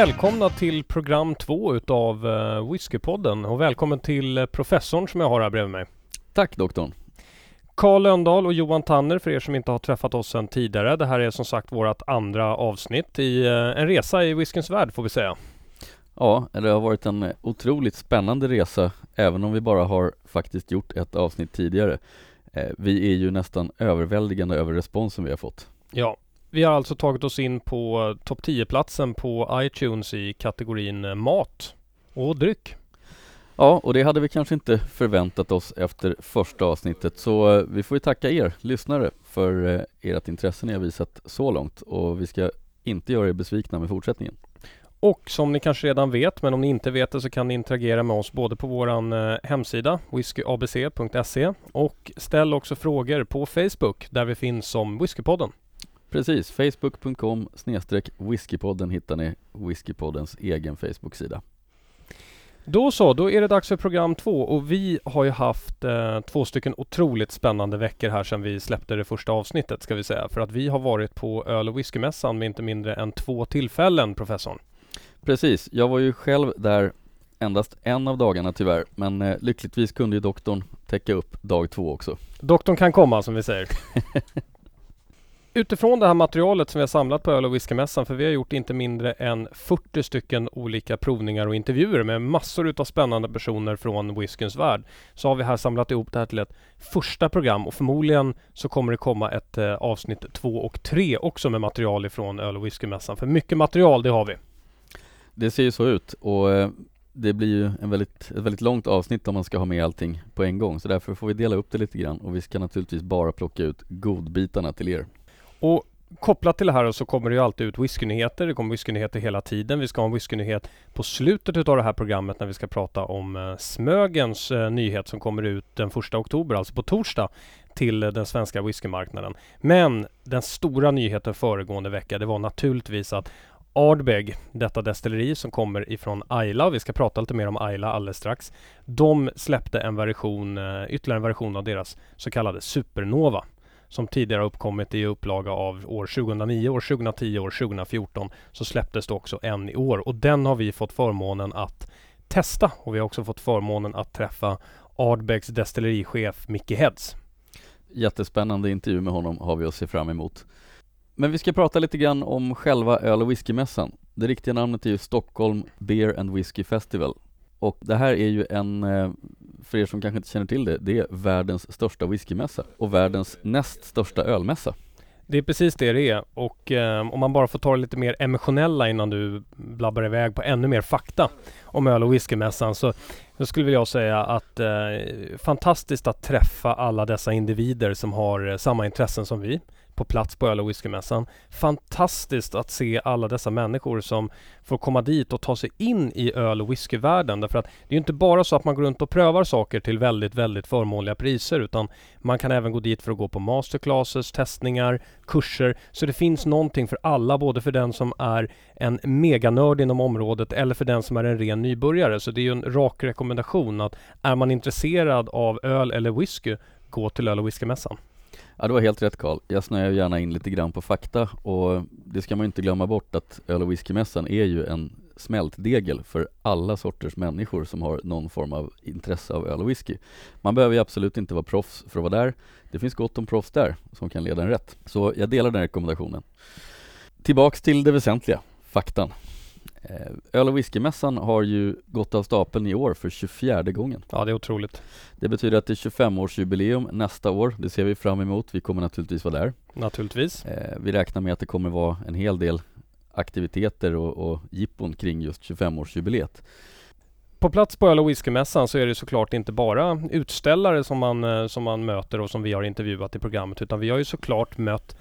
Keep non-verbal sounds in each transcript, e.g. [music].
Välkomna till program två utav uh, Whiskypodden och välkommen till uh, professorn som jag har här bredvid mig. Tack doktorn. Karl Lönndahl och Johan Tanner för er som inte har träffat oss sedan tidigare. Det här är som sagt vårt andra avsnitt i uh, en resa i whiskyns värld får vi säga. Ja, det har varit en otroligt spännande resa även om vi bara har faktiskt gjort ett avsnitt tidigare. Vi är ju nästan överväldigande över responsen vi har fått. Ja, vi har alltså tagit oss in på topp 10-platsen på iTunes i kategorin eh, mat och dryck. Ja, och det hade vi kanske inte förväntat oss efter första avsnittet så eh, vi får ju tacka er lyssnare för eh, ert intresse ni har visat så långt och vi ska inte göra er besvikna med fortsättningen. Och som ni kanske redan vet, men om ni inte vet det så kan ni interagera med oss både på våran hemsida whiskyabc.se och ställ också frågor på Facebook där vi finns som Whiskypodden. Precis, facebook.com snedstreck whiskypodden hittar ni Whiskypoddens egen Facebook-sida. Då så, då är det dags för program två och vi har ju haft eh, två stycken otroligt spännande veckor här sedan vi släppte det första avsnittet ska vi säga. För att vi har varit på öl och whiskymässan med inte mindre än två tillfällen, professorn. Precis, jag var ju själv där endast en av dagarna tyvärr, men eh, lyckligtvis kunde ju doktorn täcka upp dag två också. Doktorn kan komma som vi säger. [laughs] Utifrån det här materialet som vi har samlat på öl och whiskymässan, för vi har gjort inte mindre än 40 stycken olika provningar och intervjuer med massor utav spännande personer från whiskyns värld, så har vi här samlat ihop det här till ett första program och förmodligen så kommer det komma ett eh, avsnitt två och tre också med material ifrån öl och whiskymässan. För mycket material, det har vi. Det ser ju så ut och eh, det blir ju en väldigt, ett väldigt långt avsnitt om man ska ha med allting på en gång, så därför får vi dela upp det lite grann och vi ska naturligtvis bara plocka ut godbitarna till er. Och kopplat till det här så kommer det ju alltid ut whiskynyheter. Det kommer whiskynyheter hela tiden. Vi ska ha en whiskynyhet på slutet av det här programmet när vi ska prata om eh, Smögens eh, nyhet som kommer ut den första oktober, alltså på torsdag till eh, den svenska whiskymarknaden. Men den stora nyheten föregående vecka, det var naturligtvis att Ardbeg, detta destilleri som kommer ifrån Ayla, vi ska prata lite mer om Ayla alldeles strax. De släppte en version, eh, ytterligare en version av deras så kallade Supernova som tidigare uppkommit i upplaga av år 2009, år 2010, år 2014 så släpptes det också en i år och den har vi fått förmånen att testa och vi har också fått förmånen att träffa Ardbegs destillerichef Micke Heads. Jättespännande intervju med honom har vi att se fram emot. Men vi ska prata lite grann om själva öl och whiskymässan. Det riktiga namnet är ju Stockholm Beer and Whiskey Festival och det här är ju en, eh, för er som kanske inte känner till det, det är världens största whiskymässa och världens näst största ölmässa. Det är precis det det är och eh, om man bara får ta det lite mer emotionella innan du blabbar iväg på ännu mer fakta om öl och whiskymässan så, då skulle jag säga att eh, fantastiskt att träffa alla dessa individer som har eh, samma intressen som vi på plats på öl och whiskymässan. Fantastiskt att se alla dessa människor som får komma dit och ta sig in i öl och whiskyvärlden. Därför att det är inte bara så att man går runt och prövar saker till väldigt, väldigt förmånliga priser utan man kan även gå dit för att gå på masterclasses, testningar, kurser. Så det finns någonting för alla, både för den som är en meganörd inom området eller för den som är en ren nybörjare. Så det är ju en rak rekommendation att är man intresserad av öl eller whisky, gå till öl och whiskymässan. Ja det var helt rätt Karl. Jag snöar gärna in lite grann på fakta och det ska man inte glömma bort att öl och whiskymässan är ju en smältdegel för alla sorters människor som har någon form av intresse av öl och whisky. Man behöver ju absolut inte vara proffs för att vara där. Det finns gott om proffs där som kan leda en rätt. Så jag delar den rekommendationen. Tillbaks till det väsentliga, faktan. Eh, öl och whiskymässan har ju gått av stapeln i år för 24 gången. Ja, det är otroligt. Det betyder att det är 25-årsjubileum nästa år. Det ser vi fram emot. Vi kommer naturligtvis vara där. Naturligtvis. Eh, vi räknar med att det kommer vara en hel del aktiviteter och, och jippon kring just 25-årsjubileet. På plats på öl och whiskymässan så är det såklart inte bara utställare som man, eh, som man möter och som vi har intervjuat i programmet utan vi har ju såklart mött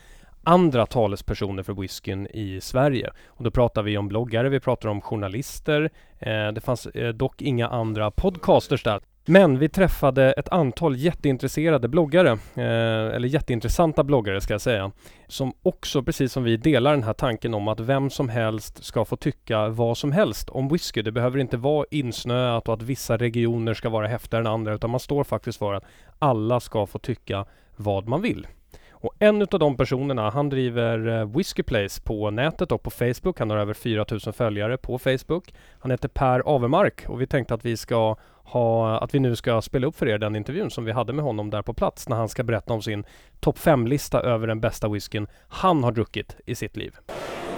andra talespersoner för whiskyn i Sverige. Och då pratar vi om bloggare, vi pratar om journalister. Eh, det fanns eh, dock inga andra podcasters där. Men vi träffade ett antal jätteintresserade bloggare, eh, eller jätteintressanta bloggare ska jag säga, som också, precis som vi, delar den här tanken om att vem som helst ska få tycka vad som helst om whisky. Det behöver inte vara insnöat och att vissa regioner ska vara häftigare än andra, utan man står faktiskt för att alla ska få tycka vad man vill. Och en utav de personerna, han driver eh, Whiskey Place på nätet och på Facebook. Han har över 4000 följare på Facebook. Han heter Per Avermark och vi tänkte att vi ska ha, att vi nu ska spela upp för er den intervjun som vi hade med honom där på plats när han ska berätta om sin topp 5-lista över den bästa whiskyn han har druckit i sitt liv.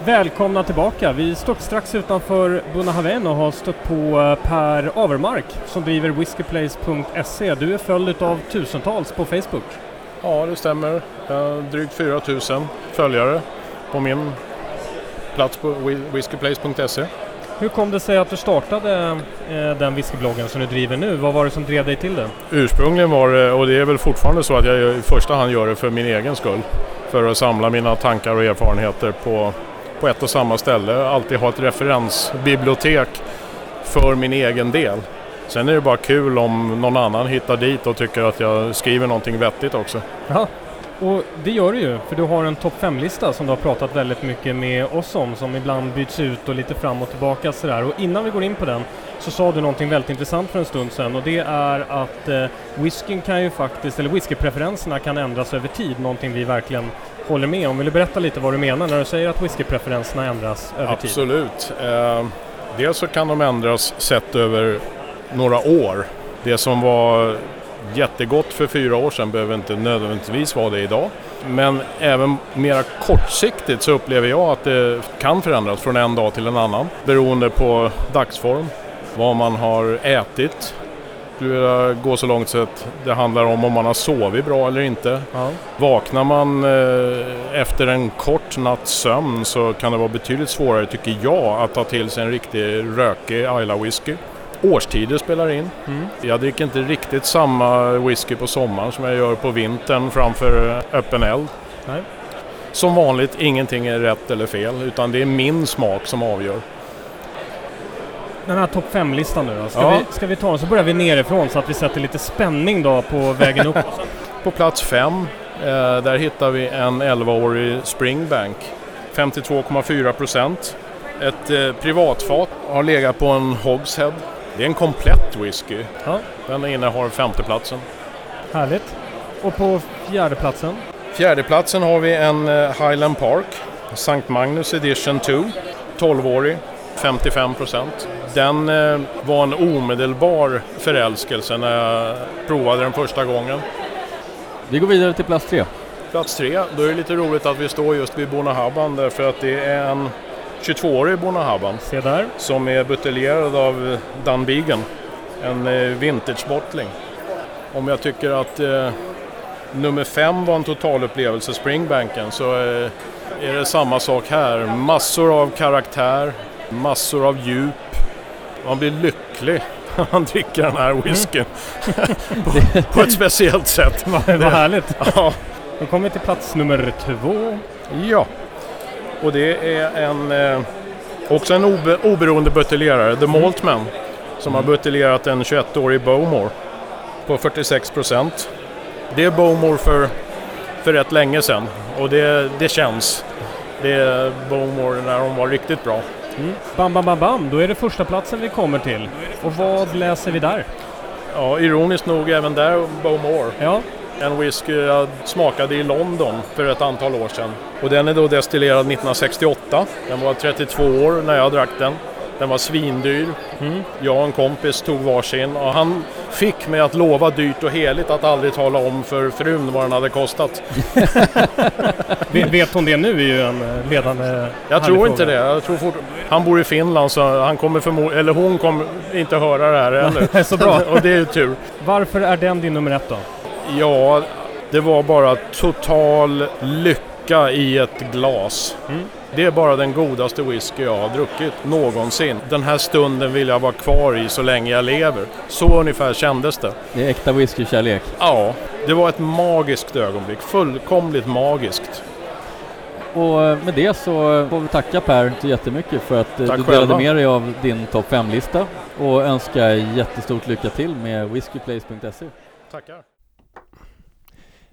Välkomna tillbaka! Vi står strax utanför Bunnahaven och har stött på eh, Per Avermark som driver whiskyplace.se. Du är följd av tusentals på Facebook. Ja, det stämmer. Drygt 4000 följare på min plats på whiskyplace.se. Hur kom det sig att du startade eh, den whiskybloggen som du driver nu? Vad var det som drev dig till det? Ursprungligen var det, och det är väl fortfarande så att jag i första hand gör det för min egen skull. För att samla mina tankar och erfarenheter på, på ett och samma ställe. Alltid ha ett referensbibliotek för min egen del. Sen är det bara kul om någon annan hittar dit och tycker att jag skriver någonting vettigt också. Ja, och det gör du ju, för du har en topp 5-lista som du har pratat väldigt mycket med oss om, som ibland byts ut och lite fram och tillbaka sådär. Och innan vi går in på den så sa du någonting väldigt intressant för en stund sedan och det är att eh, whiskyn kan ju faktiskt, eller whiskypreferenserna kan ändras över tid, någonting vi verkligen håller med om. Vill du berätta lite vad du menar när du säger att whiskypreferenserna ändras över tid? Absolut. Eh, dels så kan de ändras sett över några år. Det som var jättegott för fyra år sedan behöver inte nödvändigtvis vara det idag. Men även mera kortsiktigt så upplever jag att det kan förändras från en dag till en annan beroende på dagsform, vad man har ätit. Du gå så långt så att det handlar om om man har sovit bra eller inte. Ja. Vaknar man eh, efter en kort natts sömn så kan det vara betydligt svårare tycker jag att ta till sig en riktig rökig Isla whisky. Årstider spelar in. Mm. Jag dricker inte riktigt samma whisky på sommaren som jag gör på vintern framför öppen eld. Nej. Som vanligt, ingenting är rätt eller fel utan det är min smak som avgör. Den här topp 5-listan nu då, ska, ja. vi, ska vi ta den så börjar vi nerifrån så att vi sätter lite spänning då på vägen upp. [laughs] på plats 5, eh, där hittar vi en 11-årig Springbank. 52,4 procent. Ett eh, privatfat har legat på en Hogshead det är en komplett whisky. Ja. Den innehar femteplatsen. Härligt. Och på fjärdeplatsen? Fjärdeplatsen har vi en eh, Highland Park, St. Magnus Edition 2, 12-årig, 55 procent. Den eh, var en omedelbar förälskelse när jag provade den första gången. Vi går vidare till plats tre. Plats tre, då är det lite roligt att vi står just vid Bonahaban därför att det är en 22-årig Bonahaban. Se där. Som är buteljerad av Dunbegan. En eh, vintage-bottling. Om jag tycker att eh, nummer fem var en totalupplevelse, Springbanken, så eh, är det samma sak här. Massor av karaktär, massor av djup. Man blir lycklig [laughs] när man dricker den här whiskyn. Mm. [laughs] på, på, ett speciellt sätt. [laughs] Vad härligt. Ja. Då kommer vi till plats nummer två. Ja. Och det är en, eh, också en obe, oberoende buteljerare, The Maltman, som har buteljerat en 21-årig Bowmore på 46 procent. Det är Bowmore för, för rätt länge sedan och det, det känns. Det är Bowmore när de var riktigt bra. Mm. Bam, bam, bam, bam, då är det första platsen vi kommer till. Och vad läser vi där? Ja, ironiskt nog även där Bowmore. Ja. En whisky jag smakade i London för ett antal år sedan. Och den är då destillerad 1968. Den var 32 år när jag drack den. Den var svindyr. Mm. Jag och en kompis tog varsin och han fick mig att lova dyrt och heligt att aldrig tala om för frun vad den hade kostat. [laughs] Vet hon det nu är ju en eh, ledande Jag tror inte det. Jag tror fort... Han bor i Finland så han kommer förmodligen, eller hon kommer inte höra det här [laughs] ännu. så bra. och det är ju tur. Varför är den din nummer ett då? Ja, det var bara total lycka i ett glas. Mm. Det är bara den godaste whisky jag har druckit någonsin. Den här stunden vill jag vara kvar i så länge jag lever. Så ungefär kändes det. Det är äkta whiskykärlek? Ja, det var ett magiskt ögonblick. Fullkomligt magiskt. Och eh, med det så får vi tacka Per så jättemycket för att eh, Tack du delade själva. med dig av din topp 5-lista och önskar jättestort lycka till med whiskyplace.se. Tackar.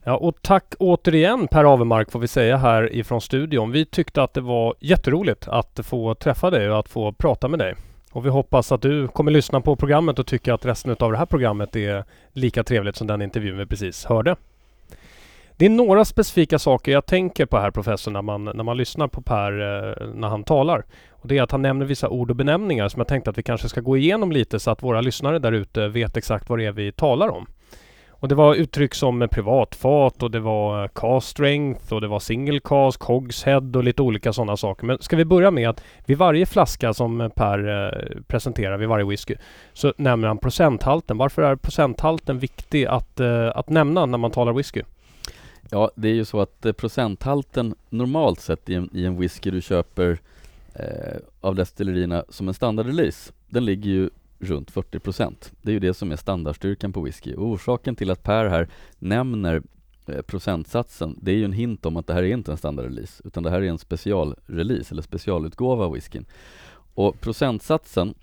Ja, och tack återigen Per Avermark får vi säga här ifrån studion. Vi tyckte att det var jätteroligt att få träffa dig och att få prata med dig. Och vi hoppas att du kommer lyssna på programmet och tycker att resten av det här programmet är lika trevligt som den intervjun vi precis hörde. Det är några specifika saker jag tänker på här professor när man, när man lyssnar på Per eh, när han talar. Och det är att han nämner vissa ord och benämningar som jag tänkte att vi kanske ska gå igenom lite så att våra lyssnare där ute vet exakt vad det är vi talar om. Och det var uttryck som privatfat och det var eh, cast strength och det var single cast, cogshead och lite olika sådana saker. Men ska vi börja med att vid varje flaska som eh, Per eh, presenterar vid varje whisky så nämner han procenthalten. Varför är procenthalten viktig att, eh, att nämna när man talar whisky? Ja, det är ju så att eh, procenthalten normalt sett i en, i en whisky du köper eh, av destillerierna som en standardrelease, den ligger ju runt 40% Det är ju det som är standardstyrkan på whisky. Och orsaken till att Per här nämner eh, procentsatsen, det är ju en hint om att det här är inte en standardrelease, utan det här är en specialrelease eller specialutgåva av whiskyn. Och procentsatsen,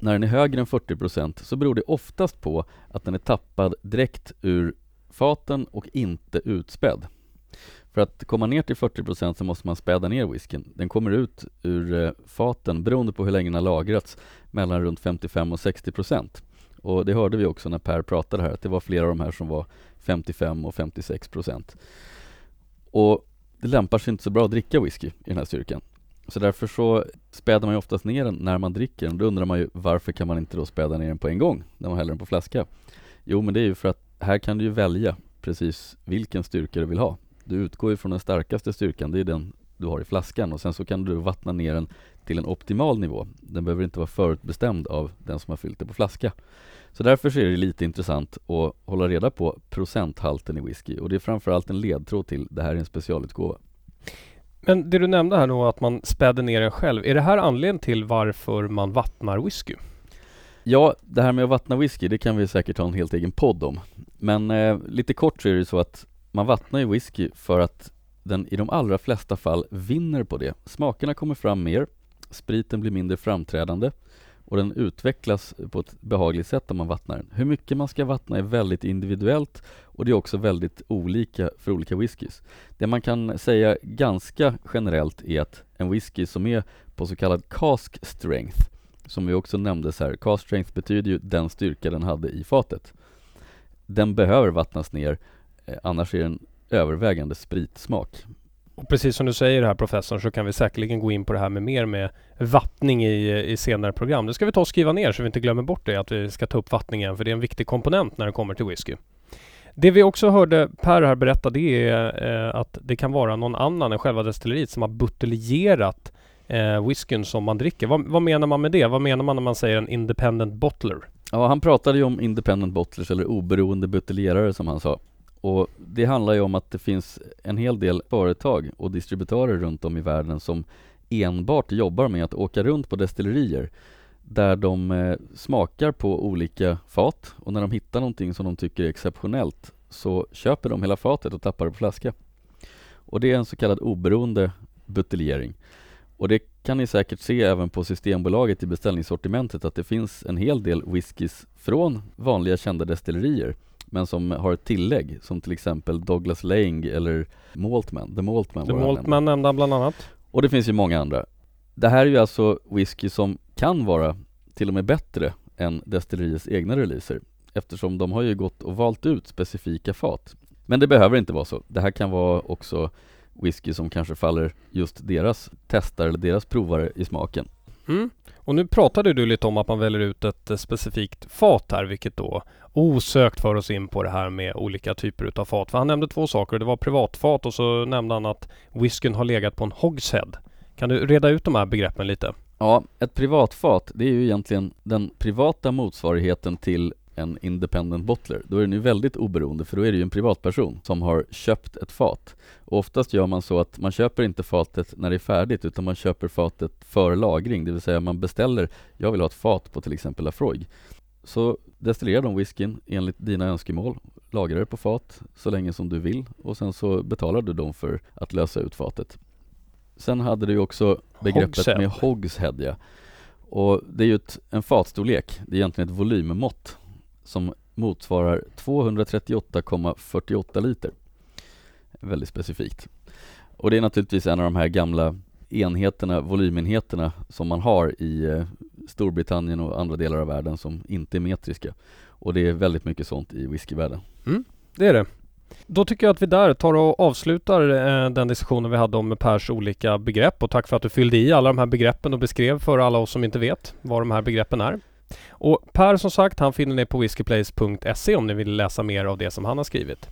när den är högre än 40% så beror det oftast på att den är tappad direkt ur faten och inte utspädd. För att komma ner till 40% så måste man späda ner whiskyn. Den kommer ut ur eh, faten, beroende på hur länge den har lagrats, mellan runt 55 och 60%. Och det hörde vi också när Per pratade här, att det var flera av de här som var 55 och 56%. Och det lämpar sig inte så bra att dricka whisky i den här styrkan. Så därför så späder man ju oftast ner den när man dricker den. Då undrar man ju varför kan man inte då späda ner den på en gång när man häller den på flaska? Jo, men det är ju för att här kan du ju välja precis vilken styrka du vill ha. Du utgår ju från den starkaste styrkan, det är den du har i flaskan och sen så kan du vattna ner den till en optimal nivå. Den behöver inte vara förutbestämd av den som har fyllt det på flaska. Så därför så är det lite intressant att hålla reda på procenthalten i whisky och det är framförallt en ledtråd till det här är en specialutgåva. Men det du nämnde här då att man späder ner den själv. Är det här anledningen till varför man vattnar whisky? Ja, det här med att vattna whisky, det kan vi säkert ha en helt egen podd om. Men eh, lite kort så är det så att man vattnar ju whisky för att den i de allra flesta fall vinner på det. Smakerna kommer fram mer, spriten blir mindre framträdande och den utvecklas på ett behagligt sätt om man vattnar den. Hur mycket man ska vattna är väldigt individuellt och det är också väldigt olika för olika whiskys. Det man kan säga ganska generellt är att en whisky som är på så kallad cask strength, som vi också nämnde så här, cask strength betyder ju den styrka den hade i fatet. Den behöver vattnas ner annars är det en övervägande spritsmak. Och precis som du säger här professorn så kan vi säkerligen gå in på det här med mer med vattning i, i senare program. Det ska vi ta och skriva ner så vi inte glömmer bort det att vi ska ta upp vattningen för det är en viktig komponent när det kommer till whisky. Det vi också hörde Per här berätta det är eh, att det kan vara någon annan än själva destilleriet som har buteljerat eh, whiskyn som man dricker. Vad, vad, menar man med det? Vad menar man när man säger en independent bottler? Ja, han pratade ju om independent bottlers eller oberoende buteljerare som han sa. Och det handlar ju om att det finns en hel del företag och distributörer runt om i världen som enbart jobbar med att åka runt på destillerier där de eh, smakar på olika fat och när de hittar någonting som de tycker är exceptionellt så köper de hela fatet och tappar det på flaska. Och det är en så kallad oberoende buteljering. Och det kan ni säkert se även på Systembolaget i beställningssortimentet att det finns en hel del whiskys från vanliga kända destillerier men som har ett tillägg som till exempel Douglas Lang eller Maltman. The Maltman, The Maltman nämnde han bland annat. Och det finns ju många andra. Det här är ju alltså whisky som kan vara till och med bättre än destilleriets egna releaser eftersom de har ju gått och valt ut specifika fat. Men det behöver inte vara så. Det här kan vara också whisky som kanske faller just deras testare eller deras provare i smaken. Mm. Och nu pratade du lite om att man väljer ut ett eh, specifikt fat här, vilket då osökt för oss in på det här med olika typer utav fat. För han nämnde två saker. Det var privatfat och så nämnde han att whiskyn har legat på en hogshead. Kan du reda ut de här begreppen lite? Ja, ett privatfat, det är ju egentligen den privata motsvarigheten till en independent bottler. Då är den ju väldigt oberoende för då är det ju en privatperson som har köpt ett fat. Och oftast gör man så att man köper inte fatet när det är färdigt utan man köper fatet för lagring, det vill säga man beställer, jag vill ha ett fat på till exempel Lafroig. Så destillerar de whiskyn enligt dina önskemål, lagrar det på fat så länge som du vill och sen så betalar du dem för att lösa ut fatet. Sen hade du också begreppet Hogshead. med hogshead ja. Och det är ju ett, en fatstorlek, det är egentligen ett volymmått som motsvarar 238,48 liter. Väldigt specifikt. Och det är naturligtvis en av de här gamla enheterna, volymenheterna som man har i eh, Storbritannien och andra delar av världen som inte är metriska. Och det är väldigt mycket sånt i whiskyvärlden. Mm, det är det. Då tycker jag att vi där tar och avslutar eh, den diskussionen vi hade om Pers olika begrepp och tack för att du fyllde i alla de här begreppen och beskrev för alla oss som inte vet vad de här begreppen är. Och Per som sagt, han finner ni på whiskyplace.se om ni vill läsa mer av det som han har skrivit.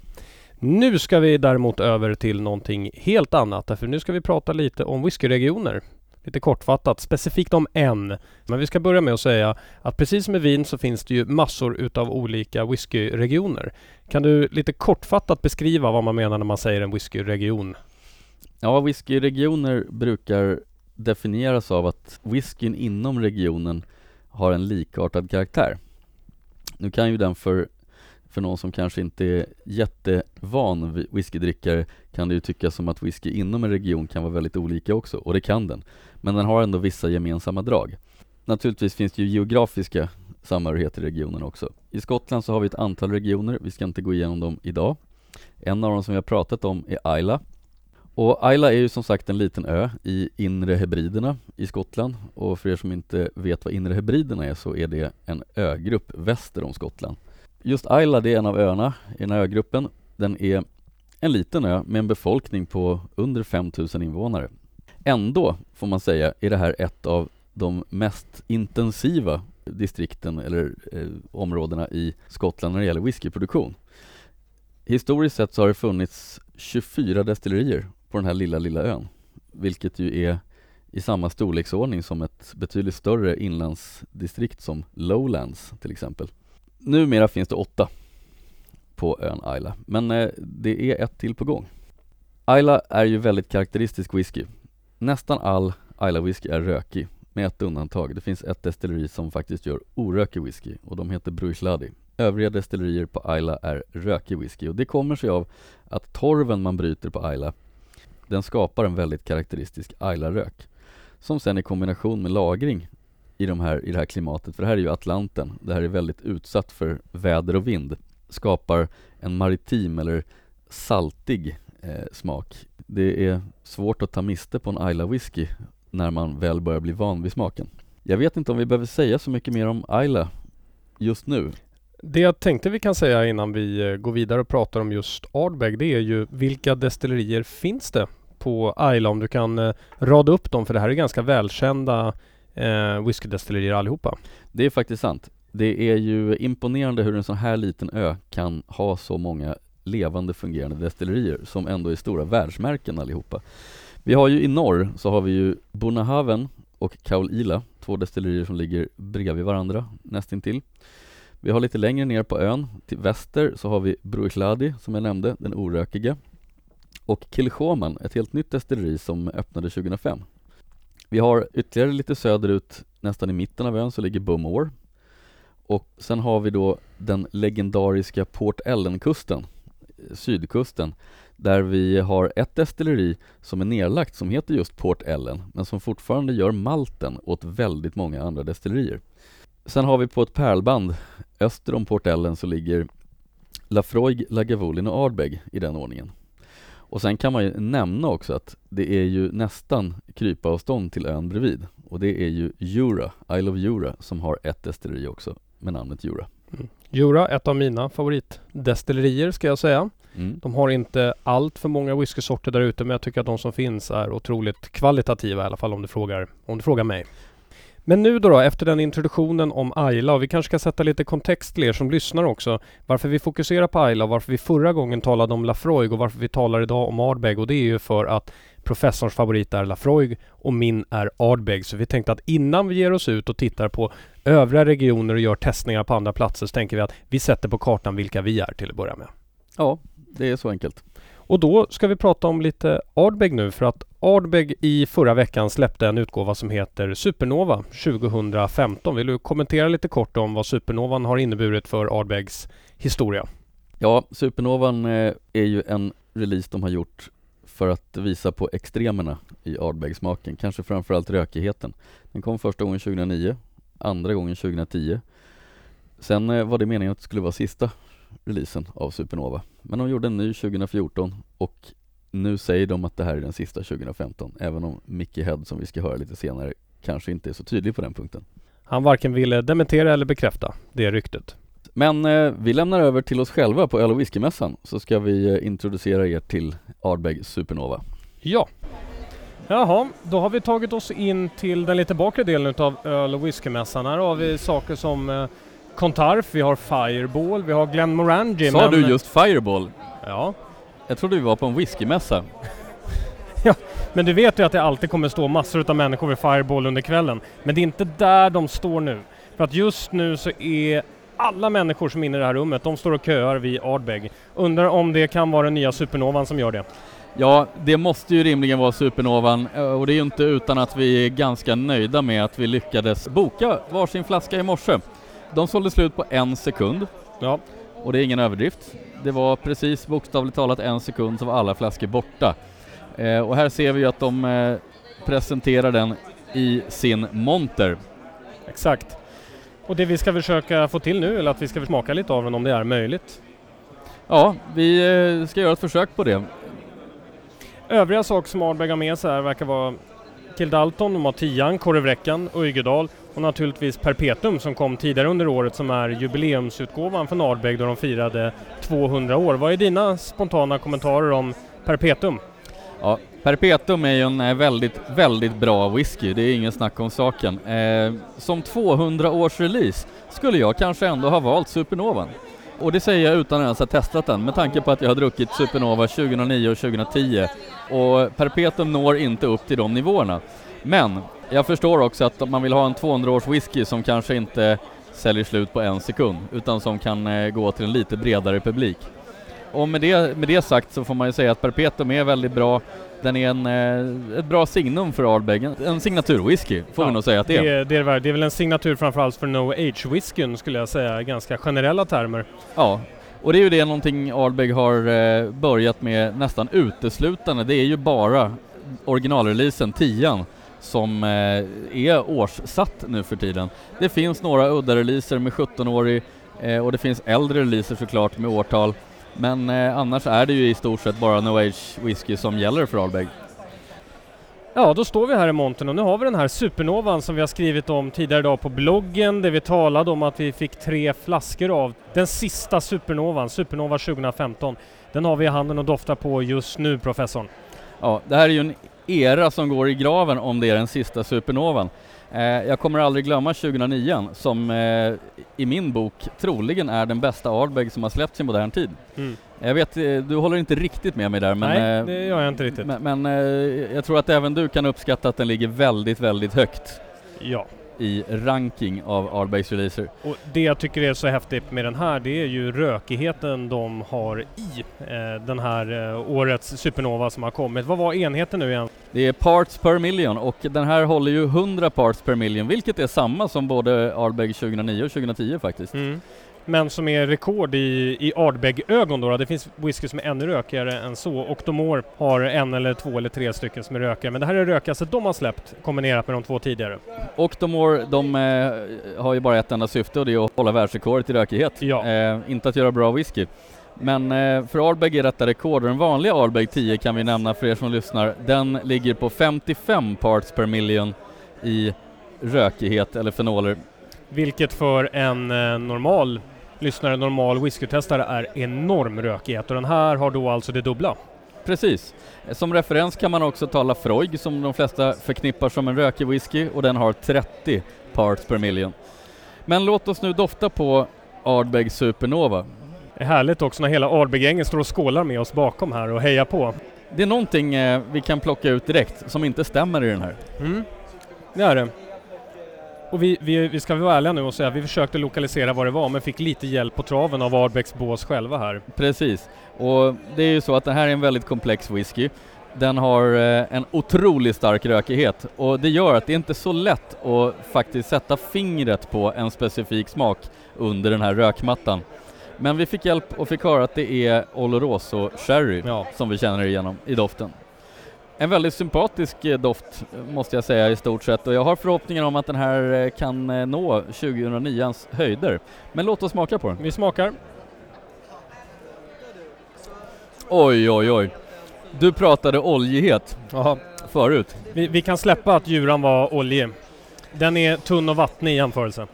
Nu ska vi däremot över till någonting helt annat, därför nu ska vi prata lite om whiskyregioner. Lite kortfattat, specifikt om en. Men vi ska börja med att säga att precis som i vin så finns det ju massor utav olika whiskyregioner. Kan du lite kortfattat beskriva vad man menar när man säger en whiskyregion? Ja, whiskyregioner brukar definieras av att whiskyn inom regionen har en likartad karaktär. Nu kan ju den för, för någon som kanske inte är jättevan whiskydrickare kan det ju tyckas som att whisky inom en region kan vara väldigt olika också, och det kan den. Men den har ändå vissa gemensamma drag. Naturligtvis finns det ju geografiska samhörigheter i regionen också. I Skottland så har vi ett antal regioner, vi ska inte gå igenom dem idag. En av dem som vi har pratat om är Isla och Isla är ju som sagt en liten ö i Inre Hebriderna i Skottland och för er som inte vet vad Inre Hebriderna är så är det en ögrupp väster om Skottland. Just Isla det är en av öarna i den här ögruppen. Den är en liten ö med en befolkning på under 5000 invånare. Ändå, får man säga, är det här ett av de mest intensiva distrikten eller eh, områdena i Skottland när det gäller whiskyproduktion. Historiskt sett så har det funnits 24 destillerier på den här lilla, lilla ön. Vilket ju är i samma storleksordning som ett betydligt större inlandsdistrikt som Lowlands till exempel. Numera finns det åtta på ön Isla, men eh, det är ett till på gång. Isla är ju väldigt karaktäristisk whisky. Nästan all Isla whisky är rökig, med ett undantag. Det finns ett destilleri som faktiskt gör orökig whisky och de heter Bruichladi. Övriga destillerier på Isla är rökig whisky och det kommer sig av att torven man bryter på Isla den skapar en väldigt karaktäristisk Ayla-rök som sen i kombination med lagring i, de här, i det här klimatet, för det här är ju Atlanten, det här är väldigt utsatt för väder och vind, skapar en maritim eller saltig eh, smak. Det är svårt att ta miste på en Isla whisky när man väl börjar bli van vid smaken. Jag vet inte om vi behöver säga så mycket mer om Ayla just nu. Det jag tänkte vi kan säga innan vi eh, går vidare och pratar om just Ardbeg, det är ju vilka destillerier finns det på Ayla om du kan eh, rada upp dem för det här är ganska välkända eh, whiskydestillerier allihopa. Det är faktiskt sant. Det är ju imponerande hur en sån här liten ö kan ha så många levande fungerande destillerier som ändå är stora världsmärken allihopa. Vi har ju i norr så har vi ju Bonahaven och Kaulila, två destillerier som ligger bredvid varandra nästintill. Vi har lite längre ner på ön, till väster, så har vi Bruichladi som jag nämnde, den orökiga och Kilchoman, ett helt nytt destilleri som öppnade 2005. Vi har ytterligare lite söderut, nästan i mitten av ön, så ligger Bumore. Och sen har vi då den legendariska Port Ellen-kusten, eh, sydkusten, där vi har ett destilleri som är nedlagt som heter just Port Ellen, men som fortfarande gör malten åt väldigt många andra destillerier. Sen har vi på ett pärlband öster om Port Ellen så ligger Lafroig, Lagavulin och Ardbeg i den ordningen. Och sen kan man ju nämna också att det är ju nästan krypavstånd till ön bredvid och det är ju Jura, Isle of Jura, som har ett destilleri också med namnet Jura. Mm. Jura, ett av mina favoritdestillerier ska jag säga. Mm. De har inte allt för många whiskysorter där ute men jag tycker att de som finns är otroligt kvalitativa i alla fall om du frågar, om du frågar mig. Men nu då, då, efter den introduktionen om Ayla och vi kanske ska sätta lite kontext till er som lyssnar också. Varför vi fokuserar på Ayla och varför vi förra gången talade om Lafroig och varför vi talar idag om Ardbeg och det är ju för att professorns favorit är Lafroig och min är Ardbeg. Så vi tänkte att innan vi ger oss ut och tittar på övriga regioner och gör testningar på andra platser så tänker vi att vi sätter på kartan vilka vi är till att börja med. Ja, det är så enkelt. Och då ska vi prata om lite Ardbeg nu för att Ardbeg i förra veckan släppte en utgåva som heter Supernova 2015. Vill du kommentera lite kort om vad Supernovan har inneburit för Ardbegs historia? Ja, Supernovan eh, är ju en release de har gjort för att visa på extremerna i Ardbeg-smaken, kanske framförallt rökigheten. Den kom första gången 2009, andra gången 2010. Sen eh, var det meningen att det skulle vara sista releasen av Supernova. Men de gjorde en ny 2014 och nu säger de att det här är den sista 2015, även om Mickey Head som vi ska höra lite senare kanske inte är så tydlig på den punkten. Han varken ville dementera eller bekräfta det ryktet. Men eh, vi lämnar över till oss själva på öl och whiskymässan så ska vi eh, introducera er till Ardbeg Supernova. Ja. Jaha, då har vi tagit oss in till den lite bakre delen utav öl och whiskymässan. Här har vi saker som eh, Contarf, vi har Fireball, vi har Glenmorangie. Sa men- du just Fireball? Ja. Jag trodde vi var på en whiskymässa. [laughs] Men du vet ju att det alltid kommer stå massor utav människor vid Fireball under kvällen. Men det är inte där de står nu. För att just nu så är alla människor som är inne i det här rummet, de står och köar vid Ardbeg. Undrar om det kan vara den nya Supernovan som gör det. Ja, det måste ju rimligen vara Supernovan eh, och det är ju inte utan att vi är ganska nöjda med att vi lyckades boka varsin flaska i morse. De sålde slut på en sekund Ja, och det är ingen överdrift. Det var precis bokstavligt talat en sekund så var alla flaskor borta. Eh, och här ser vi ju att de eh, presenterar den i sin monter. exakt. Och det vi ska försöka få till nu, eller att vi ska smaka lite av den om det är möjligt. Ja, vi eh, ska göra ett försök på det. Övriga saker som Ardbeg har med sig här verkar vara Kildalton, de har Tian, Korvräckan, Öjgedal och naturligtvis Perpetuum som kom tidigare under året som är jubileumsutgåvan för Nardbeg då de firade 200 år. Vad är dina spontana kommentarer om Perpetuum? Ja, Perpetuum är ju en eh, väldigt, väldigt bra whisky, det är ingen snack om saken. Eh, som 200-års release skulle jag kanske ändå ha valt Supernovan. Och det säger jag utan att ens ha testat den, med tanke på att jag har druckit Supernova 2009 och 2010. Och Perpetuum når inte upp till de nivåerna. Men jag förstår också att man vill ha en 200-års whisky som kanske inte säljer slut på en sekund, utan som kan eh, gå till en lite bredare publik. Och med det, med det sagt så får man ju säga att Perpetuum är väldigt bra. Den är en, eh, ett bra signum för Ardbeg, en, signaturwhisky får vi nog säga att det det, är. är, det, är, väl- det är väl en signatur framförallt för No Age-whiskyn skulle jag säga ganska generella termer. Ja, och det är ju det någonting Ardbeg har eh, börjat med nästan uteslutande. Det är ju bara originalreleasen 10 som eh, är årssatt nu för tiden. Det finns några udda releaser med 17-årig eh, och det finns äldre releaser såklart med årtal. Men eh, annars är det ju i stort sett bara No Age whisky som gäller för Ardbeg. Ja, då står vi här i montern och nu har vi den här supernovan som vi har skrivit om tidigare idag på bloggen där vi talade om att vi fick tre flaskor av den sista supernovan, Supernova 2015. Den har vi i handen och doftar på just nu, professorn. Ja, det här är ju en era som går i graven om det är den sista supernovan. Eh, jag kommer aldrig glömma 2009 som eh, i min bok troligen är den bästa Ardbeg som har släppts i modern tid. Mm. Jag vet, eh, du håller inte riktigt med mig där men, Nej, eh, det gör jag inte riktigt. men, men eh, jag tror att även du kan uppskatta att den ligger väldigt, väldigt högt Ja, i ranking av Ardbegs releaser. och det jag tycker är så häftigt med den här det är ju rökigheten de har i eh, den här eh, årets supernova som har kommit. Vad var enheten nu igen? Det är parts per million och den här håller ju 100 parts per million vilket är samma som både Ardbeg 2009 och 2010 faktiskt. Mm. Men som är rekord i, i Ardbeg-ögon då, då. Det finns whisky som är ännu rökigare än så. Octomore har en eller två eller tre stycken som är rökigare. Men det här är rökigaste de har släppt kombinerat med de två tidigare. Octomore, de eh, har ju bara ett enda syfte och det är att hålla världsrekordet i rökighet. Ja. Eh, inte att göra bra whisky. Men eh, för Ardbeg är detta rekord och den vanliga Ardbeg 10 kan vi nämna för er som lyssnar. Den ligger på 55 parts per million i rökighet eller fenoler. Vilket för en eh, normal lyssnare, normal whiskytestare är enorm rökighet. Och den här har då alltså det dubbla. Precis. Som referens kan man också ta Lafroig som de flesta förknippar som en rökig whisky och den har 30 parts per million. Men låt oss nu dofta på Ardbeg Supernova. Det är härligt också när hela Ardbeg-gänget står och skålar med oss bakom här och hejar på. Det är någonting eh, vi kan plocka ut direkt som inte stämmer i den här. Mm. Det är det. Och vi, vi, vi ska vara ärliga nu och säga att vi försökte lokalisera vad det var men fick lite hjälp på traven av Ardbegs bås själva här. Precis. Och det är ju så att det här är en väldigt komplex whisky. Den har eh, en otroligt stark rökighet och det gör att det inte är så lätt att faktiskt sätta fingret på en specifik smak under den här rökmattan. Men vi fick hjälp och fick höra att det är Oloroso Sherry Ja. som vi känner igenom i doften. En väldigt sympatisk eh, doft eh, måste jag säga i stort sett och jag har förhoppningar om att den här eh, kan nå 2009ans höjder. Men låt oss smaka på den. Vi smakar. Oj, oj, oj. Du pratade oljighet Jaha. förut. Vi, vi kan släppa att djuran var oljig. Den är tunn och vattnig i jämförelse.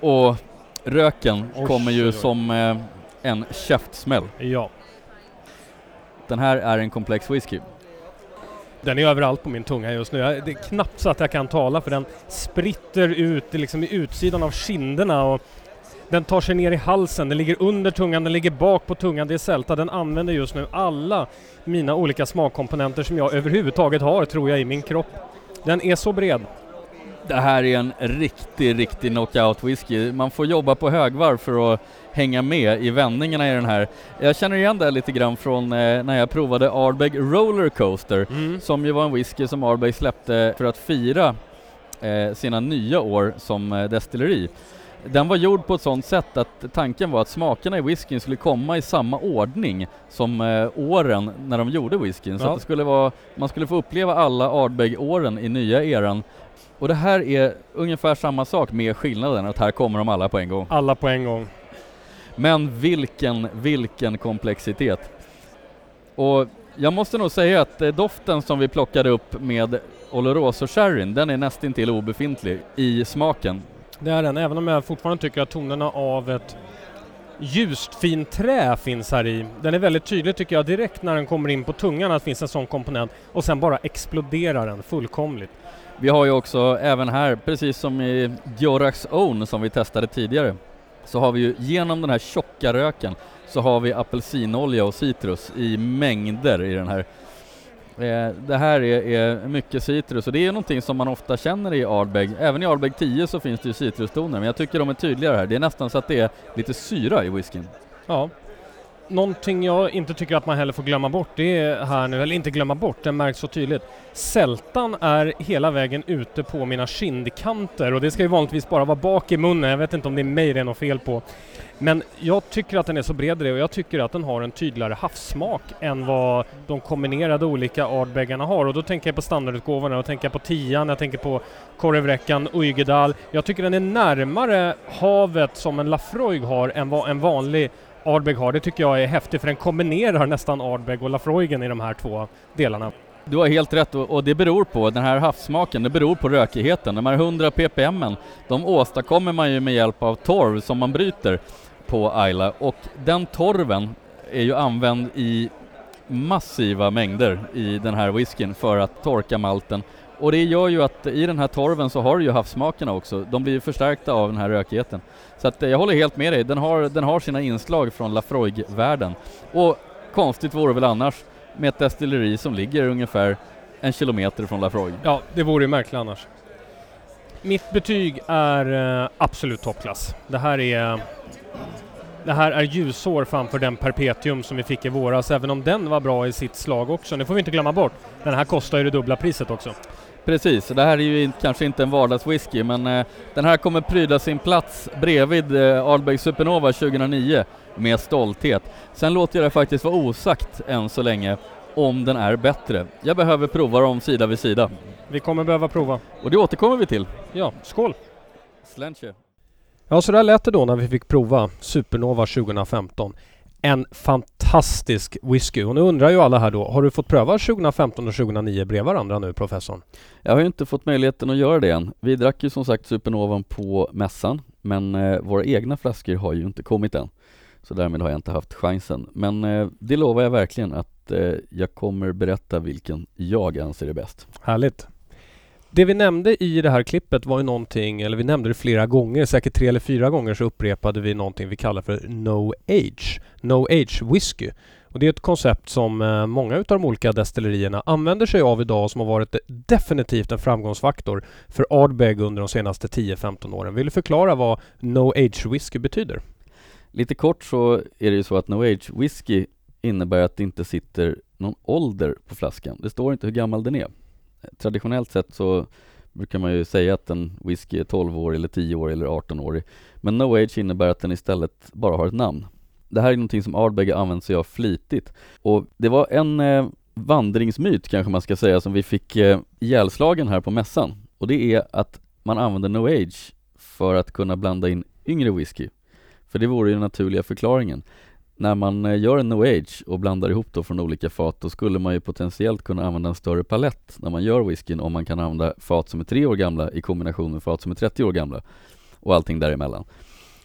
Och Röken Oj, kommer ju som eh, en käftsmäll. Ja, Den här är en komplex whisky den är överallt på min tunga just nu. Jag, det är knappt så att jag kan tala för den spritter ut liksom i utsidan av kinderna och den tar sig ner i halsen, den ligger under tungan, den ligger bak på tungan. Det är sälta. Den använder just nu alla mina olika smakkomponenter som jag överhuvudtaget har, tror jag, i min kropp. Den är så bred. Det här är en riktig, riktig knockout whisky. Man får jobba på högvarv för att hänga med i vändningarna i den här. Jag känner igen det lite grann från eh, när jag provade Ardbeg Roller Coaster Mm. som ju var en whisky som Ardbeg släppte för att fira eh, sina nya år som eh, destilleri. Den var gjord på ett sådant sätt att tanken var att smakerna i whiskyn skulle komma i samma ordning som eh, åren när de gjorde whiskyn. Så Ja. att det skulle vara, man skulle få uppleva alla Ardbeg-åren i nya eran. Och det här är ungefär samma sak med skillnaden att här kommer de alla på en gång. Alla på en gång. Men vilken, vilken komplexitet. Och jag måste nog säga att eh, doften som vi plockade upp med Oloroso Sherryn, den är nästintill obefintlig i smaken. Det är den, även om jag fortfarande tycker att tonerna av ett ljust fint trä finns här i. Den är väldigt tydlig tycker jag direkt när den kommer in på tungan att det finns en sån komponent och sen bara exploderar den fullkomligt. Vi har ju också även här, precis som i Diorax Own som vi testade tidigare, så har vi ju genom den här tjocka röken så har vi apelsinolja och citrus i mängder i den här. Eh, det här är, är mycket citrus och det är någonting som man ofta känner i Ardbeg. Även i Ardbeg 10 så finns det ju citrustoner men jag tycker de är tydligare här. Det är nästan så att det är lite syra i whiskyn. Ja. Någonting jag inte tycker att man heller får glömma bort, det är här nu, eller inte glömma bort, det märks så tydligt. Sältan är hela vägen ute på mina kindkanter och det ska ju vanligtvis bara vara bak i munnen. Jag vet inte om det är mig det är något fel på. Men jag tycker att den är så bred i det och jag tycker att den har en tydligare havssmak än vad de kombinerade olika Ardbeggarna har. Och då tänker jag på standardutgåvorna, och tänker jag på tian, jag tänker på korvräckan, Uygedal. Jag tycker den är närmare havet som en Lafroig har än vad en vanlig Ardbeg har. Det tycker jag är häftigt för den kombinerar nästan Ardbeg och Lafroigen i de här två delarna. Du har helt rätt och, det beror på, den här havssmaken, det beror på rökigheten. De här 100 ppm, de åstadkommer man ju med hjälp av torv som man bryter på Ayla och den torven är ju använd i massiva mängder i den här whiskyn för att torka malten och det gör ju att i den här torven så har du ju havssmakerna också. De blir ju förstärkta av den här rökigheten. Så att eh, jag håller helt med dig. Den har, den har sina inslag från Lafroig-världen. Och konstigt vore väl annars med ett destilleri som ligger ungefär en kilometer från Lafroig. Ja, det vore ju märkligt annars. Mitt betyg är eh, absolut toppklass. Det här är det här är ljusår framför den Perpetuum som vi fick i våras, även om den var bra i sitt slag också. Det får vi inte glömma bort. Den här kostar ju det dubbla priset också. Precis, det här är ju kanske inte en vardagswhisky men eh, den här kommer pryda sin plats bredvid eh, Ardbeg Supernova 2009 med stolthet. Sen låter jag det faktiskt vara osagt än så länge om den är bättre. Jag behöver prova dem sida vid sida Vi kommer behöva prova. och det återkommer vi till. Ja, skål! Slänche. Ja, så där lät det då när vi fick prova Supernova 2015. En fantastisk whisky. Och nu undrar ju alla här då, har du fått pröva 2015 och 2009 bredvid varandra nu, professorn? Jag har ju inte fått möjligheten att göra det än. Vi drack ju som sagt Supernovan på mässan men eh, våra egna flaskor har ju inte kommit än. Så därmed har jag inte haft chansen. Men eh, det lovar jag verkligen att eh, jag kommer berätta vilken jag anser är bäst. Härligt. Det vi nämnde i det här klippet var ju någonting, eller vi nämnde det flera gånger, säkert tre eller fyra gånger så upprepade vi någonting vi kallar för No Age. No Age Whisky. Och det är ett koncept som eh, många utav de olika destillerierna använder sig av idag som har varit definitivt en framgångsfaktor för Ardbeg under de senaste 10-15 åren. Vill du förklara vad No Age Whisky betyder? Lite kort så är det ju så att No Age Whisky innebär att det inte sitter någon ålder på flaskan. Det står inte hur gammal den är. Traditionellt sett så brukar man ju säga att en whisky är 12 år eller 10 år eller 18 årig. Men No Age innebär att den istället bara har ett namn. Det här är någonting som Ardbeg har använt sig av flitigt. Och det var en eh, vandringsmyt kanske man ska säga som vi fick eh, ihjälslagen här på mässan. Och det är att man använder No Age för att kunna blanda in yngre whisky. För det vore ju den naturliga förklaringen. När man eh, gör en No Age och blandar ihop då från olika fat då skulle man ju potentiellt kunna använda en större palett när man gör whiskyn om man kan använda fat som är tre år gamla i kombination med fat som är 30 år gamla och allting däremellan.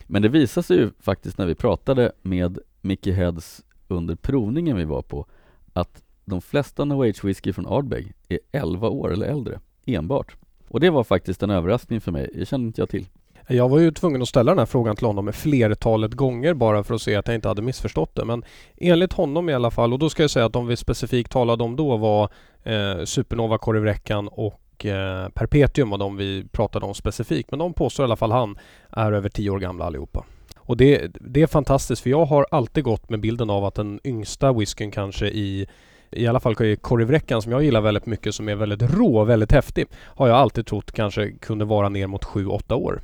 Men det visade sig ju faktiskt när vi pratade med Mickey Heads under provningen vi var på att de flesta No Age whisky från Ardbeg är 11 år eller äldre, enbart. Och det var faktiskt en överraskning för mig, det kände inte jag till. Jag var ju tvungen att ställa den här frågan till honom flertalet gånger bara för att se att jag inte hade missförstått det. Men enligt honom i alla fall, och då ska jag säga att de vi specifikt talade om då var eh, Supernova korvräckan och eh, Perpetuum var de vi pratade om specifikt. Men de påstår i alla fall han är över tio år gamla allihopa. Och det, det är fantastiskt för jag har alltid gått med bilden av att den yngsta whiskyn kanske i i alla fall korvräckan som jag gillar väldigt mycket som är väldigt rå och väldigt häftig har jag alltid trott kanske kunde vara ner mot 7-8 år.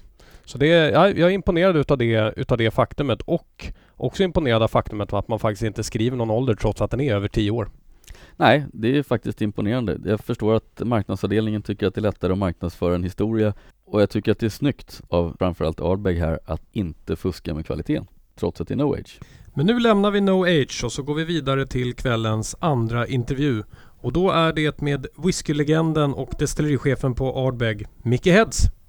Så det, ja, jag är imponerad utav det, utav det faktumet och också imponerad av faktumet att man faktiskt inte skriver någon ålder trots att den är över 10 år. Nej, det är faktiskt imponerande. Jag förstår att marknadsavdelningen tycker att det är lättare att marknadsföra en historia och jag tycker att det är snyggt av framförallt Ardbeg här att inte fuska med kvaliteten trots att det är No Age. Men nu lämnar vi No Age och så går vi vidare till kvällens andra intervju. Och då är det med whiskylegenden och destillerichefen på Ardbeg, Mickey Heads.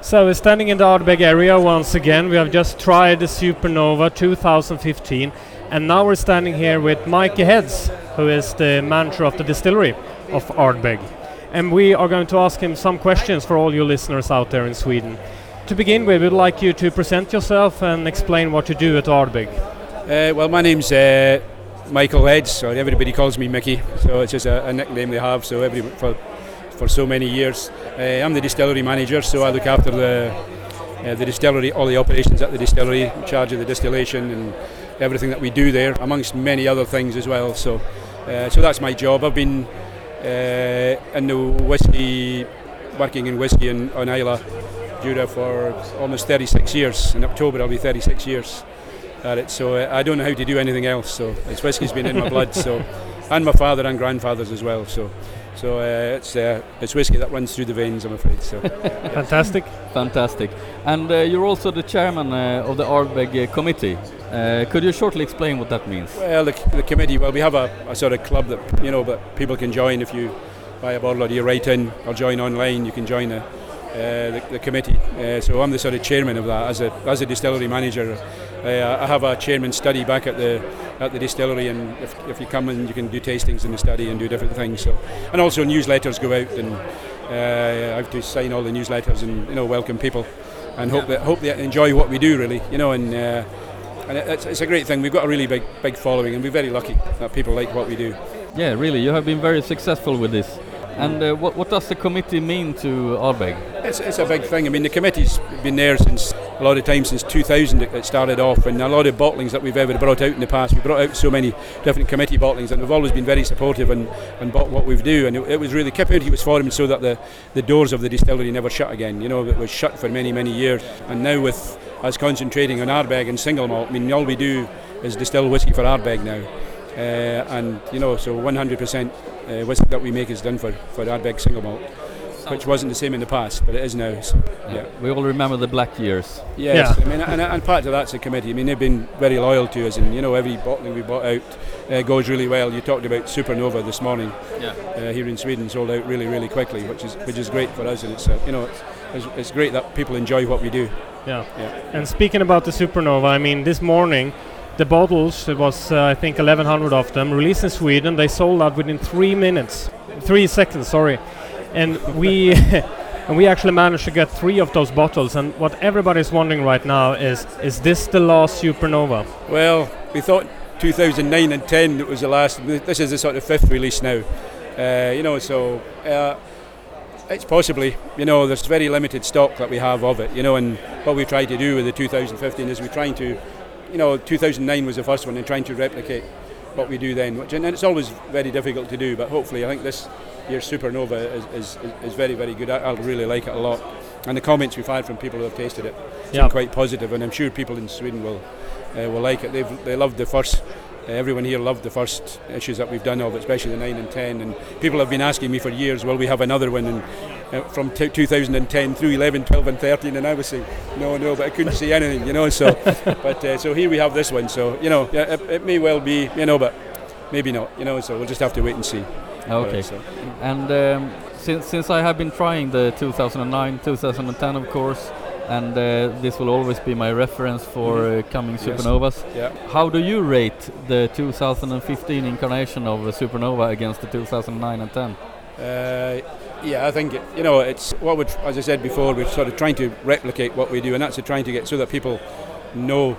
So we're standing in the Ardbeg area once again. We have just tried the Supernova 2015 and now we're standing here with Mikey Heads, who is the manager of the distillery of Ardbeg. And we are going to ask him some questions for all you listeners out there in Sweden. To begin with, we'd like you to present yourself and explain what you do at Ardbeg. Uh, well, my name's uh, Michael Heads, or everybody calls me Mickey, so it's just a, a nickname they have. So every for for so many years, uh, I'm the distillery manager, so I look after the uh, the distillery, all the operations at the distillery, in charge of the distillation and everything that we do there, amongst many other things as well. So, uh, so that's my job. I've been uh, in the whisky, working in whisky in, on Isla Jura for almost 36 years. In October, I'll be 36 years at it. So uh, I don't know how to do anything else. So it's whiskey's been in my blood. So and my father and grandfathers as well. So so uh, it's uh, it's whiskey that runs through the veins. I'm afraid. So fantastic, fantastic. And uh, you're also the chairman uh, of the Ardbeg uh, committee. could you shortly explain what that means? Well, the, the committee. Well, we have a, a, sort of club that you know that people can join if you buy a bottle or you write in or join online. You can join a uh, the, the, committee. Uh, so I'm the sort of chairman of that. As a as a distillery manager, uh, I have a chairman study back at the at the distillery, and if, if you come in, you can do tastings in the study and do different things. So, and also newsletters go out, and I have to sign all the newsletters and you know welcome people, and hope that hope they enjoy what we do really, you know, and. and it's, it's a great thing. We've got a really big, big following, and we're very lucky that people like what we do. Yeah, really, you have been very successful with this. And uh, what, what, does the committee mean to Ardbeg? It's, it's, a big thing. I mean, the committee's been there since a lot of times since 2000 it started off, and a lot of bottlings that we've ever brought out in the past. We brought out so many different committee bottlings, and we've always been very supportive and, and bought what we've do. And it, it was really Committee was formed so that the, the doors of the distillery never shut again. You know, it was shut for many many years, and now with us concentrating on Ardbeg and single malt, I mean, all we do is distill whiskey for Ardbeg now. Uh, and you know, so 100% uh, whiskey that we make is done for for Ardbeg single malt, which wasn't the same in the past, but it is now. So, yeah. We all remember the black years. Yes, yeah. I mean, and, and part of that's the committee. I mean, they've been very loyal to us, and you know, every bottling we bought out uh, goes really well. You talked about Supernova this morning. Yeah. Uh, here in Sweden, sold out really, really quickly, which is which is great for us, and it's uh, you know, it's, it's, it's great that people enjoy what we do. Yeah. yeah. And speaking about the Supernova, I mean, this morning the bottles, it was uh, I think 1100 of them, released in Sweden. They sold out within three minutes, three seconds, sorry. And we [laughs] and we actually managed to get three of those bottles. And what everybody's wondering right now is, is this the last Supernova? Well, we thought 2009 and 10 was the last. This is the sort of fifth release now. Uh, you know, so. Uh, it's possibly, you know, there's very limited stock that we have of it, you know, and what we try to do with the 2015 is we're trying to you know, 2009 was the first one, and trying to replicate what we do then, which and it's always very difficult to do. But hopefully, I think this year's Supernova is, is, is very very good. I, I really like it a lot, and the comments we've had from people who have tasted it seem quite positive, and I'm sure people in Sweden will uh, will like it. They've they loved the first uh, everyone here loved the first issues that we've done of it, especially the 9 and 10. And people have been asking me for years, will we have another one? And from t- 2010 through 11, 12, and 13, and I was saying, no, no, but I couldn't see anything, you know. So, [laughs] but uh, so here we have this one. So you know, it, it, may well be, you know, but maybe not, you know. So we'll just have to wait and see. Okay. So. And um, since since I have been trying the 2009, 2010, of course. and uh, this will always be my reference for uh, coming Yes. supernovas. Yeah. How do you rate the 2015 incarnation of a supernova against the 2009 and 10? Yeah, I think you know it's what we, as I said before, we're sort of trying to replicate what we do, and that's trying to get so that people know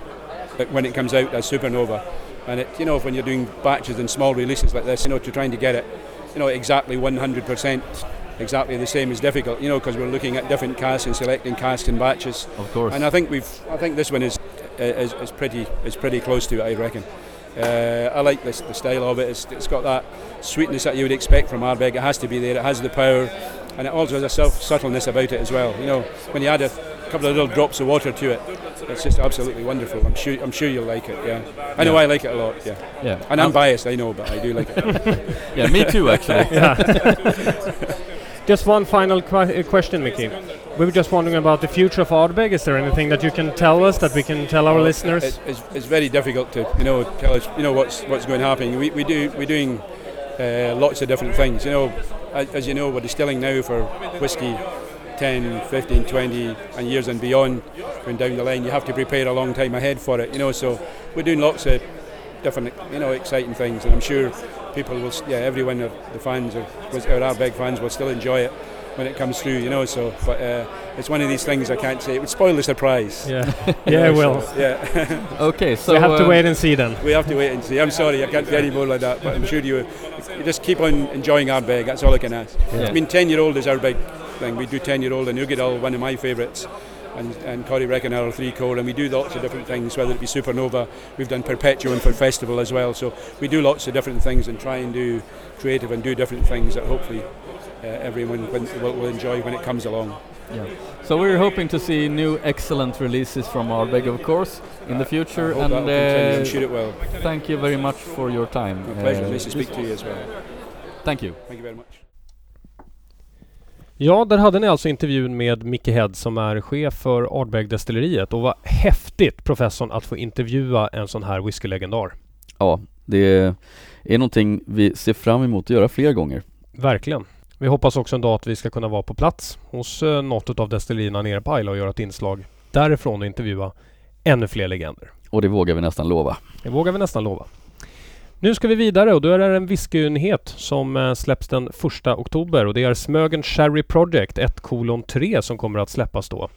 that when it comes out as supernova, and it you know when you're doing batches and small releases like this, you know, to trying to get it, you know, exactly 100%, exactly the same is difficult, you know, because we're looking at different casts and selecting casts and batches, Of course. and I think we've, I think this one is is, is pretty is pretty close to it, I reckon. Uh, I like this, the style of it. It's, it's got that sweetness that you would expect from Ardbeg. It has to be there. It has the power, and it also has a self subtleness about it as well. You know, when you add a couple of little drops of water to it, it's just absolutely wonderful. I'm sure I'm sure you'll like it. Yeah, I know Yeah. I like it a lot. Yeah, yeah. and I'm Um, biased, I know, but I do like it. [laughs] yeah, me too actually. [laughs] Yeah. [laughs] just one final que- uh, question, Mickey. We were just wondering about the future of Ardbeg. Is there anything that you can tell us that we can tell our listeners? It, it's, it's very difficult to you know tell us you know what's what's going to happen. We, we do we're doing uh, lots of different things. You know, as, as you know, we're distilling now for whiskey 10, 15, 20 and years and beyond going down the line. You have to prepare a long time ahead for it. You know, so we're doing lots of different you know exciting things, and I'm sure people will yeah everyone the fans or our big fans will still enjoy it when it comes through. You know, so but uh, it's one of these things I can't say. It would spoil the surprise. yeah, [laughs] [laughs] yeah, know, it will. so, yeah. [laughs] Okay, so we have to uh, wait and see then. We have to wait and see. I'm sorry, I can't be any more like that, but I'm sure you, you just keep on enjoying our bag. That's all I can ask. Yeah. I mean, 10 year old is our big thing. We do 10 year old and Ugadal, one of my favourites, and, and Corey Reckon, our three core, and we do lots of different things, whether it be Supernova. We've done Perpetuum for festival as well, so we do lots of different things and try and do creative and do different things that hopefully uh, everyone will, will will enjoy when it comes along. Yeah. So we're hoping to see new excellent releases from Ardbeg, of course, in the future. I hope and uh, sure it will. thank you very much for your time. My pleasure. Uh, nice to speak to you as well. Thank you. Thank you very much. Ja, där hade ni alltså intervjun med Micke Head som är chef för Ardbeg-destilleriet och vad häftigt professorn att få intervjua en sån här whiskylegendar. Ja, det är någonting vi ser fram emot att göra fler gånger. Verkligen. Vi hoppas också en dag att vi ska kunna vara på plats hos eh, något av destillerierna nere på Ayla och göra ett inslag därifrån och intervjua ännu fler legender. Och det vågar vi nästan lova. Det vågar vi nästan lova. Nu ska vi vidare och då är det en whiskynyhet som eh, släpps den 1 oktober och det är Smögen Sherry Project 1 kolon 3 som kommer att släppas då.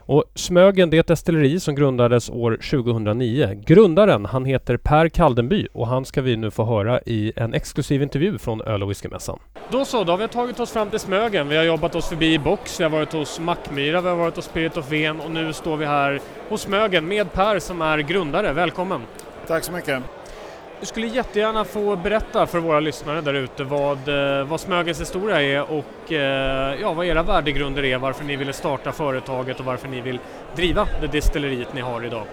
Och Smögen det är ett destilleri som grundades år 2009. Grundaren han heter Per Kaldenby och han ska vi nu få höra i en exklusiv intervju från Öl och whiskymässan. Då så, då har vi tagit oss fram till Smögen. Vi har jobbat oss förbi Box, vi har varit hos Mackmyra, vi har varit hos Spirit of Ven och nu står vi här hos Smögen med Per som är grundare. Välkommen! Tack så mycket. Du skulle jättegärna få berätta för våra lyssnare där ute vad, eh, vad Smögens historia är och eh, ja, vad era värdegrunder är, varför ni ville starta företaget och varför ni vill driva det destilleriet ni har idag.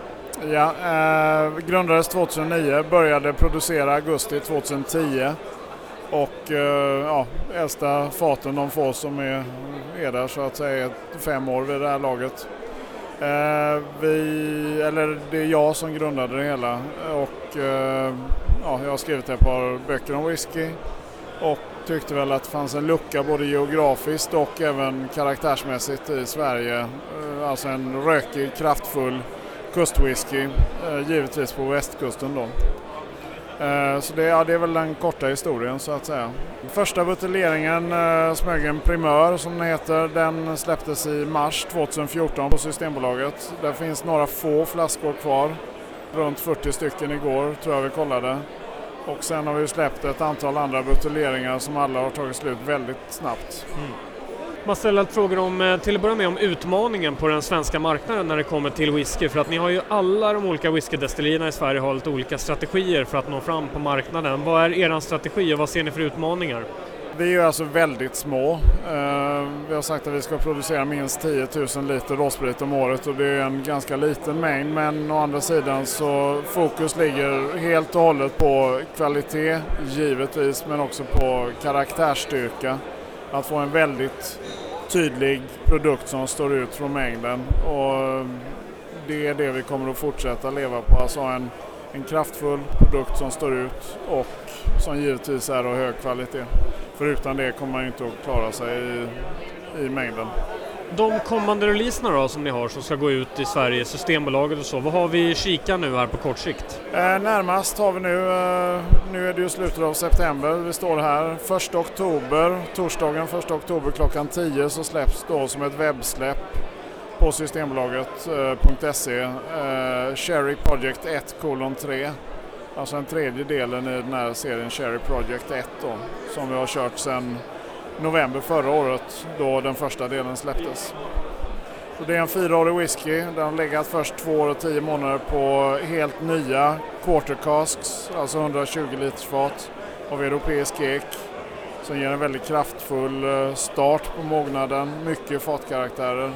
Ja, eh, grundades 2009, började producera augusti 2010 och eh, ja, äldsta faten de får som är, är där så att säga är fem år vid det här laget. Eh, vi, eller det är jag som grundade det hela och eh, ja, jag har skrivit ett par böcker om whisky och tyckte väl att det fanns en lucka både geografiskt och även karaktärsmässigt i Sverige. Eh, alltså en rökig, kraftfull kustwhisky, eh, givetvis på västkusten då. Eh, så det, ja, det är väl den korta historien så att säga. Första buteljeringen, eh, Smögen Primör som den heter, den släpptes i mars 2014 på Systembolaget. Det finns några få flaskor kvar, runt 40 stycken igår tror jag vi kollade. Och sen har vi släppt ett antal andra buteljeringar som alla har tagit slut väldigt snabbt. Mm. Man ställer frågor om, eh, till att börja med om utmaningen på den svenska marknaden när det kommer till whisky. För att ni har ju alla de olika whiskydestillerierna i Sverige har lite olika strategier för att nå fram på marknaden. Vad är er strategi och vad ser ni för utmaningar? Vi är ju alltså väldigt små. Eh, vi har sagt att vi ska producera minst 10 000 liter råsprit om året och det är en ganska liten mängd men å andra sidan så fokus ligger helt och hållet på kvalitet givetvis men också på karaktärsstyrka. Att få en väldigt tydlig produkt som står ut från mängden och ehm, det är det vi kommer att fortsätta leva på. Alltså ha en, en kraftfull produkt som står ut och som givetvis är av hög kvalitet. För utan det kommer man ju inte att klara sig i, i mängden. De kommande releaserna då som ni har som ska gå ut i Sverige, Systembolaget och så. Vad har vi i kika nu här på kort sikt? Eh, närmast har vi nu, eh, nu är det ju slutet av september, vi står här. 1 oktober, torsdagen 1 oktober klockan 10 så släpps då som ett webbsläpp på Systembolaget.se eh, Cherry Project 1 kolon 3. Alltså den tredje delen i den här serien Cherry Project 1 då, som vi har kört sedan november förra året då den första delen släpptes. Så det är en fyraårig whisky. Den har legat först två år och tio månader på helt nya quarter casks, alltså 120 liters fat av europeisk ek som ger en väldigt kraftfull eh, start på mognaden, mycket fatkaraktärer.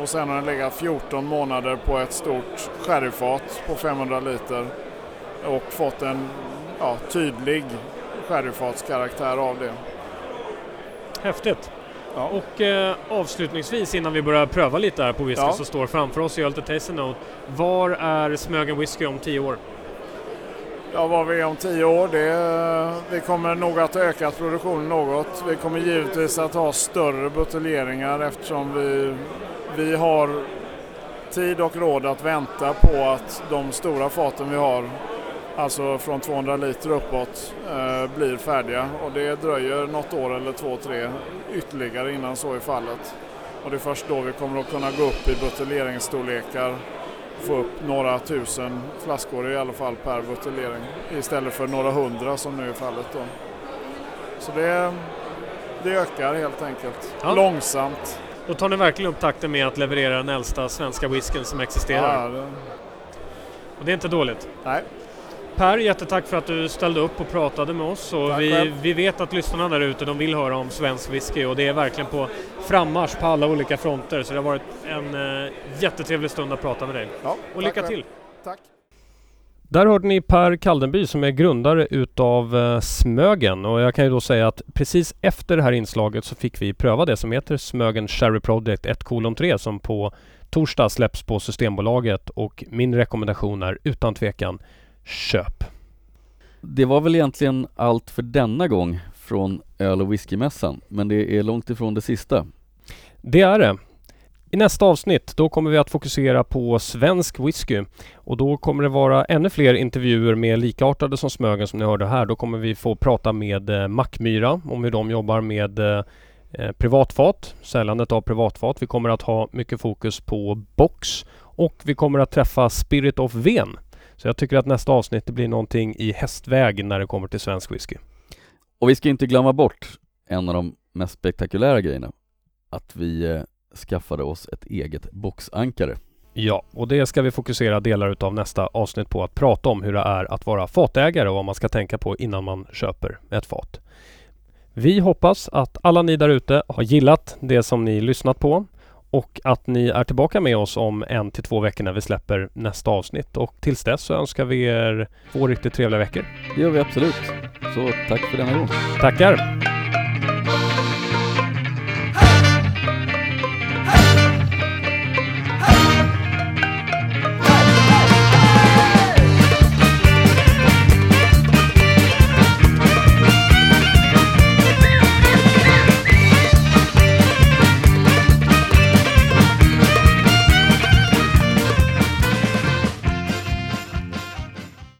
Och sen har den legat 14 månader på ett stort sherryfat på 500 liter och fått en ja, tydlig sherryfatskaraktär av det. Häftigt! Ja. Och eh, avslutningsvis innan vi börjar pröva lite här på whisky ja. som står framför oss i Ölte Taste Note. Var är Smögen Whisky om tio år? Ja, var vi är om tio år, det, vi kommer nog att ha ökat produktionen något. Vi kommer givetvis att ha större buteljeringar eftersom vi, vi har tid och råd att vänta på att de stora faten vi har alltså från 200 liter uppåt, eh, blir färdiga och det dröjer något år eller två, tre ytterligare innan så är fallet. Och det är först då vi kommer att kunna gå upp i buteljeringsstorlekar, få upp några tusen flaskor i alla fall per buteljering istället för några hundra som nu är fallet då. Så det, det ökar helt enkelt, ja. långsamt. Då tar ni verkligen upp takten med att leverera den äldsta svenska whiskyn som existerar. Ja, det... Och det är inte dåligt. Nej. Per, jättetack för att du ställde upp och pratade med oss. Och vi, vi vet att lyssnarna där ute, de vill höra om svensk whisky och det är verkligen på frammarsch på alla olika fronter. Så det har varit en uh, jättetrevlig stund att prata med dig. Ja, och lycka till! Tack! Där hörde ni Per Kaldenby som är grundare utav uh, Smögen och jag kan ju då säga att precis efter det här inslaget så fick vi pröva det som heter Smögen Cherry Project 1 3 som på torsdag släpps på Systembolaget och min rekommendation är utan tvekan köp. Det var väl egentligen allt för denna gång från öl och whiskymässan, men det är långt ifrån det sista. Det är det. I nästa avsnitt då kommer vi att fokusera på svensk whisky och då kommer det vara ännu fler intervjuer med likartade som Smögen som ni hörde här. Då kommer vi få prata med eh, Mackmyra om hur de jobbar med eh, eh privatfat, säljandet av privatfat. Vi kommer att ha mycket fokus på box och vi kommer att träffa Spirit of Ven så jag tycker att nästa avsnitt blir någonting i hästväg när det kommer till svensk whisky. Och vi ska inte glömma bort en av de mest spektakulära grejerna. Att vi eh, skaffade oss ett eget boxankare. Ja, och det ska vi fokusera delar utav nästa avsnitt på att prata om hur det är att vara fatägare och vad man ska tänka på innan man köper ett fat. Vi hoppas att alla ni där ute har gillat det som ni lyssnat på och att ni är tillbaka med oss om en till två veckor när vi släpper nästa avsnitt. Och tills dess så önskar vi er två riktigt trevliga veckor. Det gör vi absolut. Så tack för denna gång. Tackar!